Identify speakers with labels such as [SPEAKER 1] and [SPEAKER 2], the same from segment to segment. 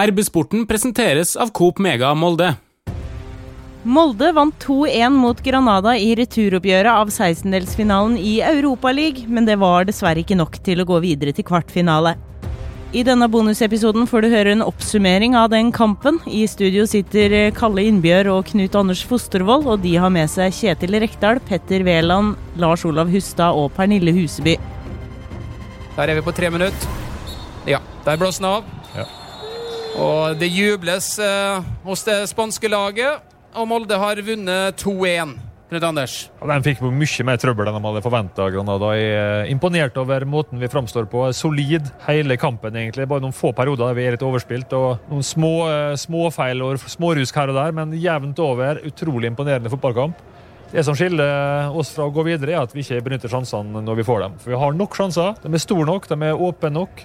[SPEAKER 1] RB-sporten presenteres av Coop Mega Molde.
[SPEAKER 2] Molde vant 2-1 mot Granada i returoppgjøret av 16-delsfinalen i Europaligaen, men det var dessverre ikke nok til å gå videre til kvartfinale. I denne bonusepisoden får du høre en oppsummering av den kampen. I studio sitter Kalle Innbjørg og Knut Anders Fostervoll, og de har med seg Kjetil Rekdal, Petter Wæland, Lars Olav Hustad og Pernille Huseby.
[SPEAKER 3] Der er vi på tre minutter. Ja, der blåser den av.
[SPEAKER 4] Ja.
[SPEAKER 3] Og det jubles eh, hos det spanske laget, og Molde har vunnet 2-1. Knut Anders.
[SPEAKER 4] Ja, de fikk mye mer trøbbel enn de hadde forventa. Jeg er imponert over måten vi framstår på. Solid hele kampen, egentlig. Bare noen få perioder der vi er litt overspilt. og Noen små, småfeil og smårusk her og der, men jevnt over utrolig imponerende fotballkamp. Det som skiller oss fra å gå videre, er at vi ikke benytter sjansene når vi får dem. For vi har nok sjanser. De er store nok, de er åpne nok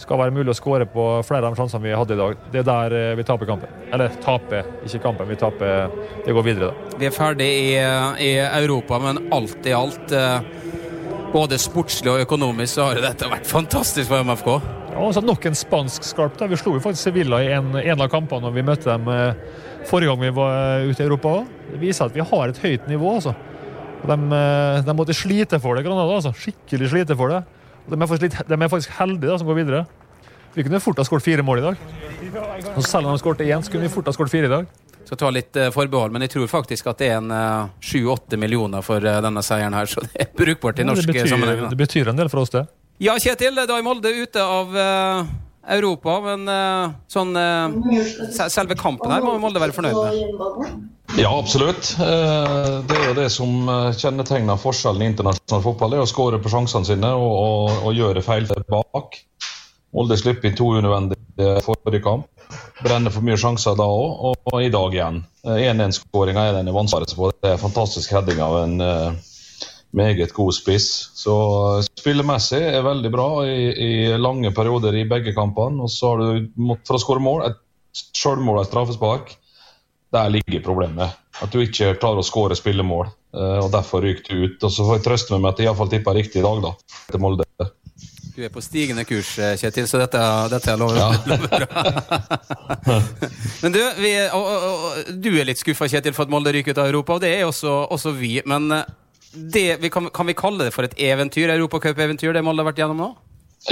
[SPEAKER 4] skal være mulig å skåre på flere av de sjansene vi hadde i dag. Det er der eh, vi taper kampen. Eller taper, ikke kampen. Vi taper Det går videre, da.
[SPEAKER 3] Vi er ferdig i, i Europa, men alt i alt, eh, både sportslig og økonomisk, så har dette vært fantastisk for MFK.
[SPEAKER 4] Ja, altså Nok en spansk skarp. da. Vi slo jo faktisk Sevilla i en, en av kampene når vi møtte dem eh, forrige gang vi var ute i Europa òg. Det viser at vi har et høyt nivå. altså. De, de, måtte slite for det, Granada. altså. Skikkelig slite for det. De er faktisk, litt, de er faktisk heldige da, som går videre. Vi kunne fort ha skåret fire mål i dag. Og selv om de skåret én, kunne vi fort ha skåret fire i dag.
[SPEAKER 3] Skal ta litt uh, forbehold, men jeg tror faktisk at det er en sju-åtte uh, millioner for uh, denne seieren her, så det er brukbart i norsk
[SPEAKER 4] ja,
[SPEAKER 3] sammenheng.
[SPEAKER 4] Det betyr en del for oss, det.
[SPEAKER 3] Ja, Kjetil, da er Molde ute av Europa, men sånn Selve kampen her må Molde være fornøyd med?
[SPEAKER 5] Ja, absolutt. Det er det som kjennetegner forskjellen i internasjonal fotball. Det er å skåre på sjansene sine og, og, og gjøre feil bak. Molde slipper inn to unødvendige forrige kamp. Brenner for mye sjanser da òg, og, og, i dag igjen. 1-1-skåringa er den vanskelig på. Det er fantastisk heading av en uh, meget god spiss. Så spillemessig er veldig bra i, i, lange perioder i begge kampene. Og så har du for å skåre mål, et sjølmål og et straffespark. Der ligger problemet. At du ikke klarer å skåre spillemål. Uh, og Derfor ryker du ut. Og Så får jeg trøste meg med at jeg iallfall tippa riktig i dag, da. Til Molde.
[SPEAKER 3] Du er på stigende kurs, eh, Kjetil, så dette, dette er lover, ja. lover bra. Men du, vi, og, og, og, du er litt skuffa, Kjetil, for at Molde ryker ut av Europa, og det er også, også vi. Men eh, det, vi kan, kan, vi kalle det for et eventyr, europacup-eventyr, det Molde har vært gjennom nå?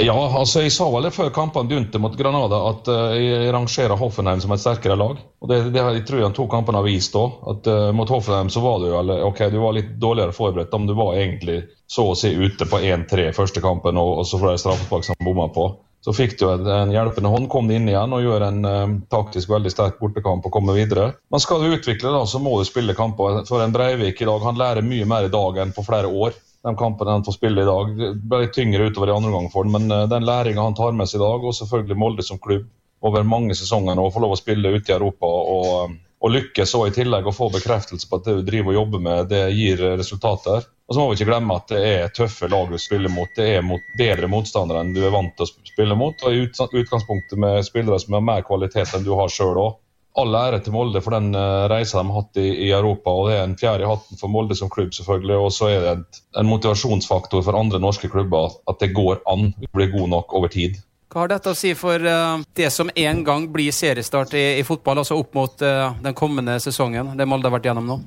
[SPEAKER 5] Ja, altså jeg sa vel før kampene begynte mot Granada at uh, jeg rangerer Hoffenheim som et sterkere lag. Og Det, det jeg tror jeg to kampene har vist òg. At uh, mot Hoffenheim så var du eller, ok, du var litt dårligere forberedt, men du var egentlig så å si ute på 1-3 første kampen, og, og så får de straffespark som bomma på. Så fikk du en, en hjelpende hånd, kom inn igjen og gjør en um, taktisk veldig sterk bortekamp og komme videre. Men skal du utvikle, da, så må du spille kamper. For en Breivik i dag, han lærer mye mer i dag enn på flere år de kampene han får spille i dag. Ble litt tyngre utover i andre omgang for ham, men eh, den læringa han tar med seg i dag, og selvfølgelig Molde som klubb over mange sesonger nå, å få lov å spille ute i Europa og, og lykkes og i tillegg å få bekreftelse på at det du driver og jobber med, det gir resultater. Og så må vi ikke glemme at det er tøffe lag du spiller mot. Det er mot bedre motstandere enn du er vant til å spille mot. Og i utgangspunktet med spillere som har mer kvalitet enn du har sjøl òg all ære til Molde for den uh, reisa de har hatt i, i, Europa. og Det er en fjerde i hatten for Molde som klubb, selvfølgelig. Og så er det et, en motivasjonsfaktor for andre norske klubber at det går an å bli god nok over tid.
[SPEAKER 3] Hva har dette å si for uh, det som en gang blir seriestart i, i fotball, altså opp mot uh, den kommende sesongen, det Molde har vært gjennom nå?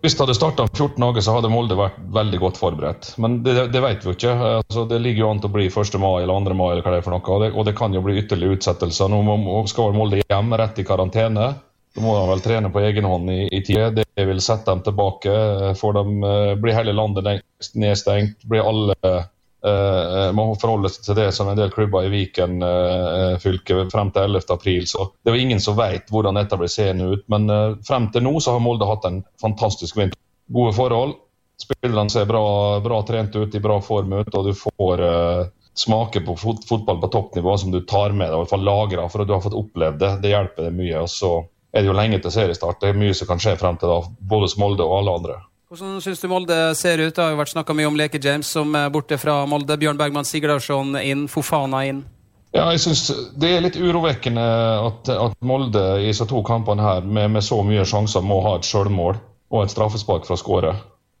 [SPEAKER 5] Hvis det hadde starta om 14 dager, så hadde Molde vært veldig godt forberedt. Men det, det vet vi jo ikke. Altså, det ligger jo an til å bli 1. mai eller 2. mai, eller hva det er for noe. Og det, og det kan jo bli ytterligere utsettelser. Nå skal Molde hjem, rett i karantene. Da må de vel trene på egen hånd i, i tid. Det vil sette dem tilbake. Får de, eh, blir hele landet nedstengt, blir alle Uh, må forholde seg til det som en del klubber i Viken uh, fylke frem til 11. april. Så det er jo ingen som vet hvordan dette blir seende ut. Men uh, frem til nå så har Molde hatt en fantastisk vinter. Gode forhold. Spillerne ser bra, bra, trent ut, i bra form ut, og du får smake på fot fotball på toppnivå som du tar med deg, i hvert fall lagra for at du har fått opplevd det. Det hjelper deg mye. og så er det jo lenge til seriestart. Det er mye som kan skje frem til da, både hos Molde og alle andre.
[SPEAKER 3] Hvordan syns du Molde ser ut? Det har jo vært snakka mye om Leke James som er borte fra Molde. Bjørn Bergman Sigurdarsson inn, Fofana inn.
[SPEAKER 5] Ja, jeg synes Det er litt urovekkende at, at Molde i disse to kampene her med, med, så mye sjanser må ha et sjølmål og et straffespark fra skåre.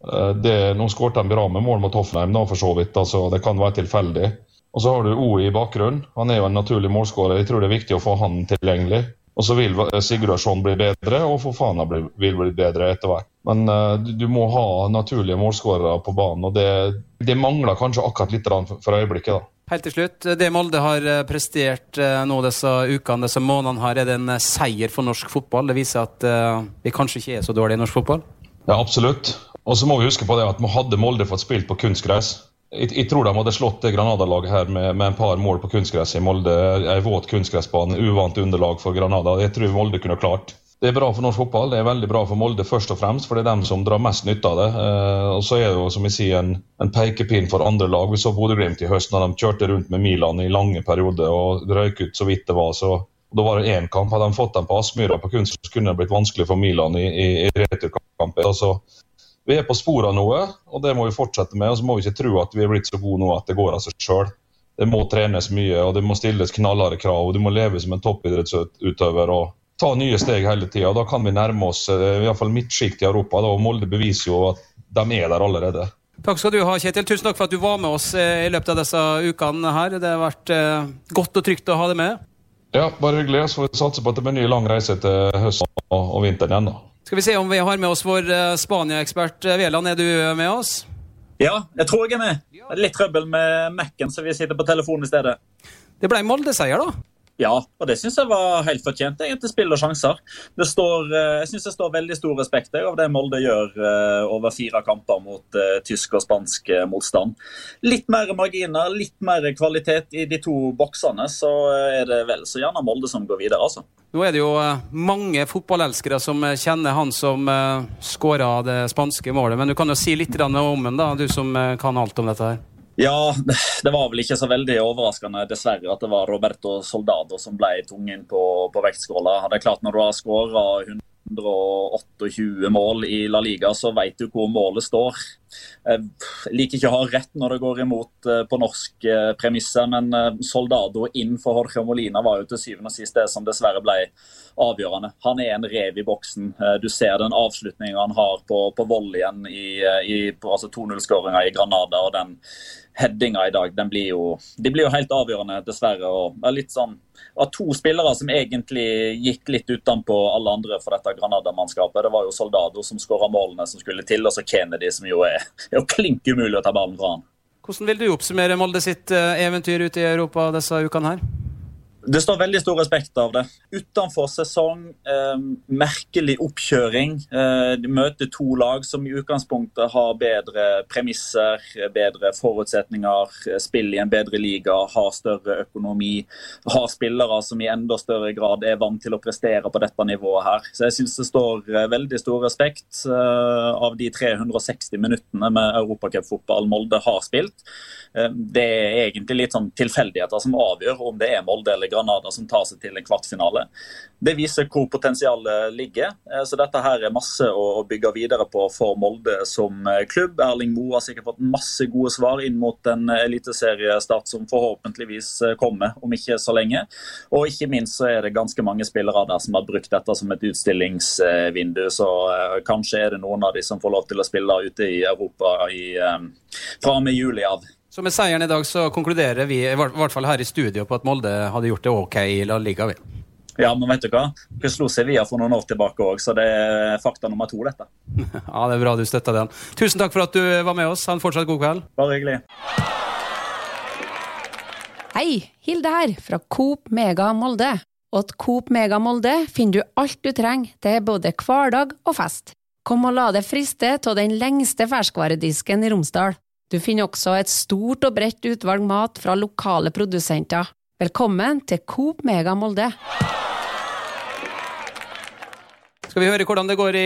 [SPEAKER 5] Eh, nå skåret de bra med mål mot Hoffenheim, da, for så vidt. altså Det kan være tilfeldig. Og så har du O i bakgrunnen. Han er jo en naturlig målskårer. Jeg tror det er viktig å få han tilgjengelig. Og så vil Sigurdarsson bli bedre, og Fofana vil bli bedre etter hvert. Men uh, du, må ha naturlige målskårere på banen, og det, det mangler kanskje akkurat litt for øyeblikket. da.
[SPEAKER 3] Helt til slutt, Det Molde har eh, prestert eh, nå disse ukene, disse månedene, her, er det en seier for norsk fotball? Det viser at vi kanskje ikke er så dårlige i norsk fotball?
[SPEAKER 5] Ja, absolutt. Og så må vi huske på det at hadde Molde fått spilt på kunstgress jeg, jeg, tror de hadde slått det Granada-laget her med, med, en par mål på kunstgress i Molde. Ei våt kunstgressbane, uvant underlag for Granada. Jeg tror Molde kunne klart. Det er bra for norsk fotball. Det er veldig bra for Molde først og fremst, for det er dem som drar mest nytte av det. Eh, og så er det jo som jeg sier, en, en pekepinn for andre lag. Vi så Bodø-Glimt i høst når de kjørte rundt med Milan i lange perioder og røyk ut så vidt det var. så da var det én kamp. Hadde de fått dem på Aspmyra på kunst, så kunne det blitt vanskelig for Milan i, i, i returkampen. Altså, vi er på sporet av noe, og det må vi fortsette med. Og så må vi ikke tro at vi er blitt så gode nå at det går av seg sjøl. Det må trenes mye, og det må stilles knallharde krav. og Du må leve som en toppidrettsutøver. og ta nye steg hele tida. Da kan vi nærme oss iallfall i hvert fall midtsjikt i Europa. Da, og Molde beviser jo at de er der allerede.
[SPEAKER 3] Takk skal du ha, Kjetil. Tusen takk for at du var med oss eh, i løpet av disse ukene her. Det har vært eh, godt og trygt å ha deg med.
[SPEAKER 5] Ja, bare hyggelig. Så får vi satse på at det blir ny lang reise til høsten og vinteren igjen. da.
[SPEAKER 3] Skal vi se om vi har med oss vår Spania-ekspert Veland. Er du med oss?
[SPEAKER 6] Ja, jeg tror jeg er med. Litt trøbbel med Mac-en, så vi sitter på telefonen i stedet.
[SPEAKER 3] Det ble Molde-seier, da?
[SPEAKER 6] Ja, og det syns jeg var helt fortjent. egentlig Spill og sjanser. Står, eh, jeg syns det står veldig stor respekt av det Molde gjør eh, over fire kamper mot uh, tysk og spansk motstand. Litt mer marginer, litt mer kvalitet i de to boksene, så er det vel så gjerne Molde som går videre, altså.
[SPEAKER 3] Nå er det jo mange fotballelskere som kjenner han som skåra det spanske målet, men du kan jo si litt om den, da, du som kan alt om dette her.
[SPEAKER 6] Ja, det var vel ikke så veldig overraskende dessverre at det var Roberto Soldado som ble tungen på, på vektskåla. Det er klart Når du har skåra 128 mål i La Liga, så vet du hvor målet står. Jeg liker ikke å ha rett når det går imot eh, på norsk eh, premisser, men eh, Soldado inn for Jorge Molina var jo til syvende og sist det som dessverre ble avgjørende. Han er en rev i boksen. Du ser den avslutninga han har på, på volleyen i, i altså 2-0-skåringa i Granada. og den headinga i dag, den blir jo, de blir jo helt avgjørende, dessverre. og er litt sånn av to spillere som egentlig gikk litt utenpå alle andre for dette Granada-mannskapet. Det var jo Soldado som skåra målene som skulle til, og så Kennedy, som jo er, er jo klink umulig å ta ballen fra han.
[SPEAKER 3] Hvordan vil du oppsummere Molde sitt eh, eventyr ute i Europa disse ukene her?
[SPEAKER 6] Det står veldig stor respekt av det. Utenfor sesong, eh, merkelig oppkjøring. Eh, de møter to lag som i utgangspunktet har bedre premisser, bedre forutsetninger, spiller i en bedre liga, har større økonomi. Har spillere som i enda større grad er vant til å prestere på dette nivået her. Så jeg syns det står eh, veldig stor respekt eh, av de 360 minuttene med europacupfotball Molde har spilt. Eh, det er egentlig litt sånn tilfeldigheter som avgjør om det er Molde eller Granada som tar seg til en kvartfinale. Det viser hvor potensialet ligger. Eh, så dette her er masse å bygge videre på for Molde som eh, klubb. Erling Moe har sikkert fått masse gode svar inn mot en eliteseriestart som forhåpentligvis kommer om ikke så lenge. Og ikke minst så er det ganske mange spillere der som har brukt dette som et utstillingsvindu. Så kanskje er det noen av de som får lov til å spille ute i Europa i, fra og med juli av.
[SPEAKER 3] Så med seieren i dag så konkluderer vi, i hvert fall her i studio, på at Molde hadde gjort det OK i La Liga. Vi.
[SPEAKER 6] Ja, men vet du hva? Vi slo Sevilla for noen år tilbake òg, så det er fakta nummer to, dette.
[SPEAKER 3] ja, det er bra du støtter den. Tusen takk for at du var med oss. Ha en fortsatt god kveld.
[SPEAKER 6] Bare hyggelig.
[SPEAKER 7] Hei, Hilde her, fra Coop Mega Molde. Og til Coop Mega Molde finner du alt du trenger til både hverdag og fest. Kom og la deg friste av den lengste ferskvaredisken i Romsdal. Du finner også et stort og bredt utvalg mat fra lokale produsenter. Velkommen til Coop Mega Molde!
[SPEAKER 3] Skal vi høre hvordan det går i,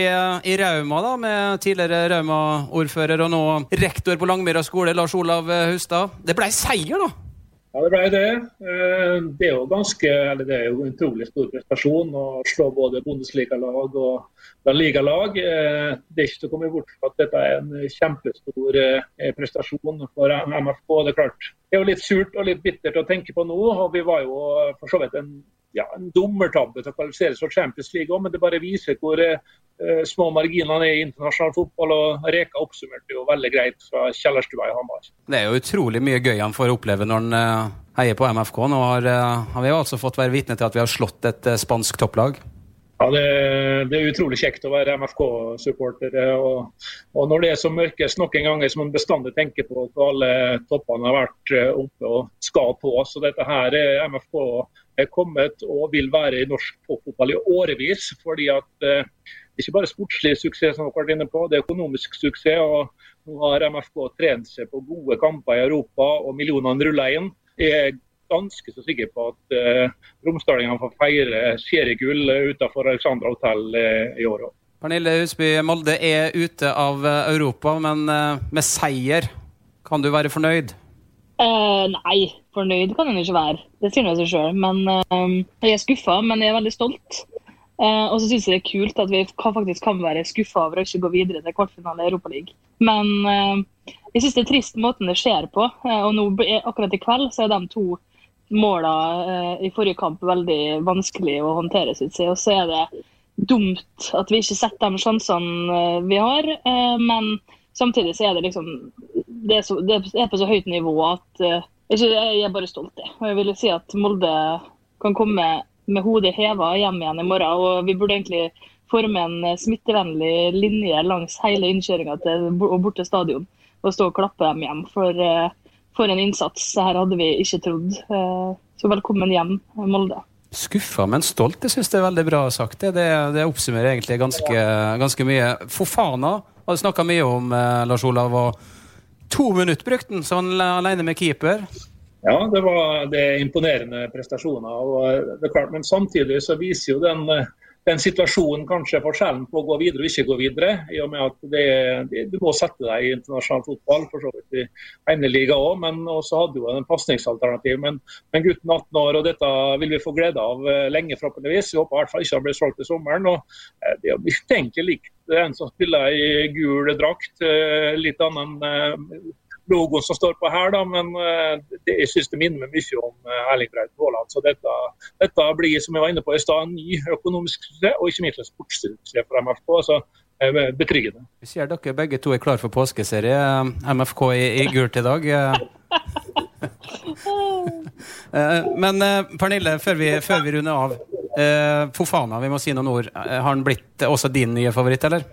[SPEAKER 3] i Rauma, da, med tidligere Rauma-ordfører og nå rektor på Langmyra skole, Lars Olav Hustad. Det ble seier, da?
[SPEAKER 8] Ja, det ble det. Eh, det er jo ganske, eller det er jo en utrolig stor prestasjon å slå både Bundesliga-lag og La Liga-lag. Eh, det er ikke til å komme bort fra at dette er en kjempestor eh, prestasjon for MFK. Det er klart, det er jo litt surt og litt bittert å tenke på nå. og Vi var jo for så vidt en, ja, en dommertabbe til å kvalifisere for Champions League òg, men det bare viser hvor uh, små marginene er i internasjonal fotball. og Reka oppsummerte jo veldig greit fra kjellerstua i Hamar.
[SPEAKER 3] Det er jo utrolig mye gøy han får oppleve når han uh, heier på MFK. Nå har, uh, har vi jo altså fått være vitne til at vi har slått et spansk topplag.
[SPEAKER 8] Ja, det, det, er utrolig kjekt å være MFK-supporter. Og, og, når det er så mørkest noen ganger, så som man bestandig tenker på at alle toppene har vært eh, oppe og skal på. Så dette her er MFK er kommet og vil være i norsk toppfotball i årevis. fordi at eh, ikke bare sportslig suksess, som dere har vært inne på, det er økonomisk suksess. og Nå har MFK trent seg på gode kamper i Europa, og millionene ruller inn. Jeg ganske så sikker på at eh, romsdalingene får feire seriegull utenfor Alexandra hotell eh, i år òg.
[SPEAKER 3] Pernille Husby Molde er ute av eh, Europa, men eh, med seier, kan du være fornøyd?
[SPEAKER 9] Eh, nei, fornøyd kan en ikke være. Det sier seg sjøl. Men uh, jeg er skuffa, men jeg er veldig stolt. Uh, og så syns jeg det er kult at vi faktisk kan være skuffa over å ikke gå videre til kvartfinale i Europaligaen. Men jeg syns det er trist måten det skjer på. og nå, akkurat i kveld så er de to måla eh, i forrige kamp veldig vanskelig å håndtere, syns jeg. Og så er det dumt at vi ikke setter de sjansene eh, vi har. Eh, men samtidig så er det liksom Det er, så, det er på så høyt nivå at jeg er bare stolt. Jeg. Og jeg vil si at Molde kan komme med hodet heva hjem igjen i morgen. Og vi burde egentlig forme en smittevennlig linje langs hele innkjøringa og bort til stadion og stå og klappe dem hjem. For for en innsats. Det her hadde vi ikke trodd. Eh, så velkommen hjem, Molde.
[SPEAKER 3] Skuffa, men stolt. Jeg syns det er veldig bra sagt. Det, det oppsummerer egentlig ganske, ganske mye. Fofana har du snakka mye om, eh, Lars Olav. og To minutter brukte han sånn alene med keeper.
[SPEAKER 8] Ja, det var det imponerende prestasjoner. og det er klart, Men samtidig så viser jo den eh, den situasjonen kanskje forskjellen på å gå videre og ikke gå videre. i og med at det, det, Du må sette deg i internasjonal fotball, for så vidt i ene liga òg. Men også hadde jo en pasningsalternativ. Men, men, gutten 18 år, og dette vil vi få glede av eh, lenge forhåpentligvis. Vi håper i hvert fall ikke han blir solgt til sommeren. og eh, Det er mistenkelig likt en som spiller i gul drakt. Eh, litt annen logoen som står på her, da, men eh, det, jeg synes det minner meg mye om eh, Erling Braut Haaland. Så dette, dette, blir som jeg var inne på i stad, en ny økonomisk suksess, og ikke minst en sportssuksess for MFK. så betryggende.
[SPEAKER 3] Vi ser dere begge to er klar for påskeserie. MFK i, i gult i dag. Eh, men Pernille, før vi, før vi runder av. Fofana, vi må si noen ord. Har han blitt også din nye favoritt, eller?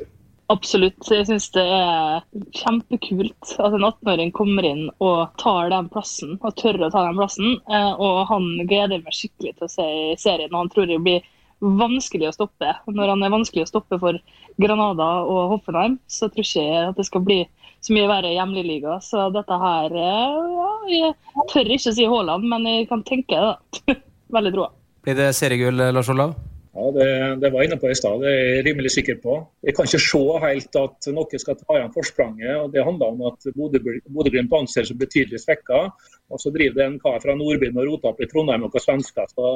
[SPEAKER 9] Absolutt. Jeg syns det er kjempekult at en 18-åring kommer inn og tar den plassen, og tør å ta den plassen. Eh, og han gleder meg skikkelig til å se serien. og Han tror det blir vanskelig å stoppe. Når han er vanskelig å stoppe for Granada og Hoffenheim, så tror ikke jeg at det skal bli så mye verre i hjemligliga. Så dette her eh, ja, Jeg tør ikke å si Haaland, men jeg kan tenke det. Veldig troa.
[SPEAKER 3] Blir det seriegull, Lars Olav?
[SPEAKER 8] Ja, det, det, var jeg inne på i stad. Det er jeg rimelig sikker på. Jeg kan ikke se helt at noe skal ta igjen forspranget. og Det handler om at Bodø-Glimt anser seg betydelig svekka. Og så driver det en kar fra Nordbyen og roter opp i Trondheim noen svensker. Så,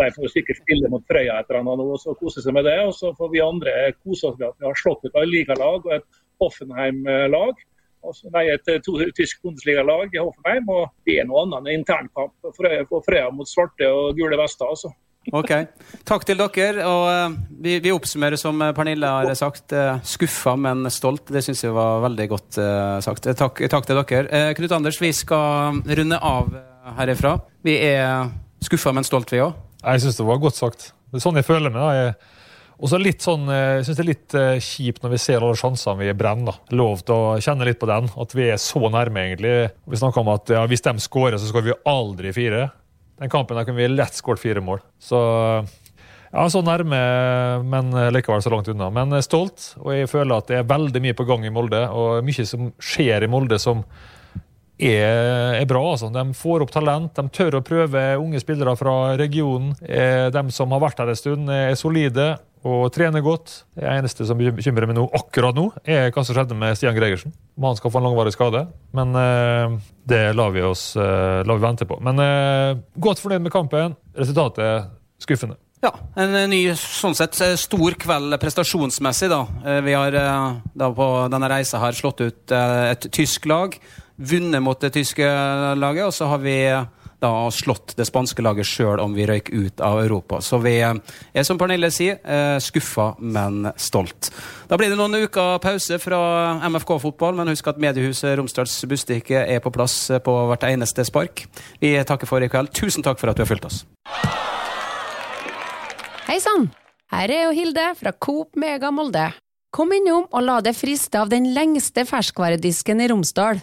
[SPEAKER 8] de får sikkert spille mot Frøya etter eller annet og så kose seg med det. Og så får vi andre kose oss med at vi har slått et ligalag og et Hoffenheim-lag. Nei, et to, tysk bundesligalag i Hoffenheim. Og det er noe annet enn internkamp på Frøya mot svarte og gule vester. altså.
[SPEAKER 3] Ok. Takk til dere. og uh, vi, vi, oppsummerer som eh, Pernille har sagt. Uh, skuffa, men stolt. Det syns jeg var veldig godt sagt. Takk, takk, til dere. Knut Anders, vi skal runde av herifra. Vi er skuffa, men stolt, vi òg.
[SPEAKER 4] Jeg syns det var godt sagt. Det er sånn jeg føler meg. da. Og så litt sånn, Jeg syns det er litt kjipt når vi ser alle sjansene vi brenner. Lov til å kjenne litt på den. At vi er så nærme, egentlig. Vi snakker om at ja, hvis de skårer, så skal vi aldri fire. Den kampen der kunne vi lett skåret fire mål. Så ja, så nærme, men likevel så langt unna. Men stolt, og jeg føler at det er veldig mye på gang i Molde. Og mye som skjer i Molde som er, er bra. altså. De får opp talent, de tør å prøve unge spillere fra regionen. Eh, de som har vært her en stund, er solide og trener godt. Det eneste som bekymrer meg nå, akkurat nå, er hva som skjedde med Stian Gregersen. Om han skal få en langvarig skade. Men uh, det lar vi oss uh, lar vi vente på. Men uh, godt fornøyd med kampen. Resultatet skuffende.
[SPEAKER 3] Ja, en ny sånn sett stor kveld prestasjonsmessig. da. Vi har da på denne reisa her slått ut et tysk lag. Vunnet mot det tyske laget, og så har vi da slått det spanske laget sjøl om vi røyk ut av Europa. Så vi er, som Pernille sier, eh, skuffa, men stolt. Da blir det noen uker pause fra MFK-fotball, men husk at mediehuset Romsdals Bustikke er på plass på hvert eneste spark. Vi takker for i kveld. Tusen takk for at du har fulgt oss.
[SPEAKER 7] Hei sann! Her er jo Hilde fra Coop Mega Molde. Kom innom og la deg friste av den lengste ferskvaredisken i Romsdal.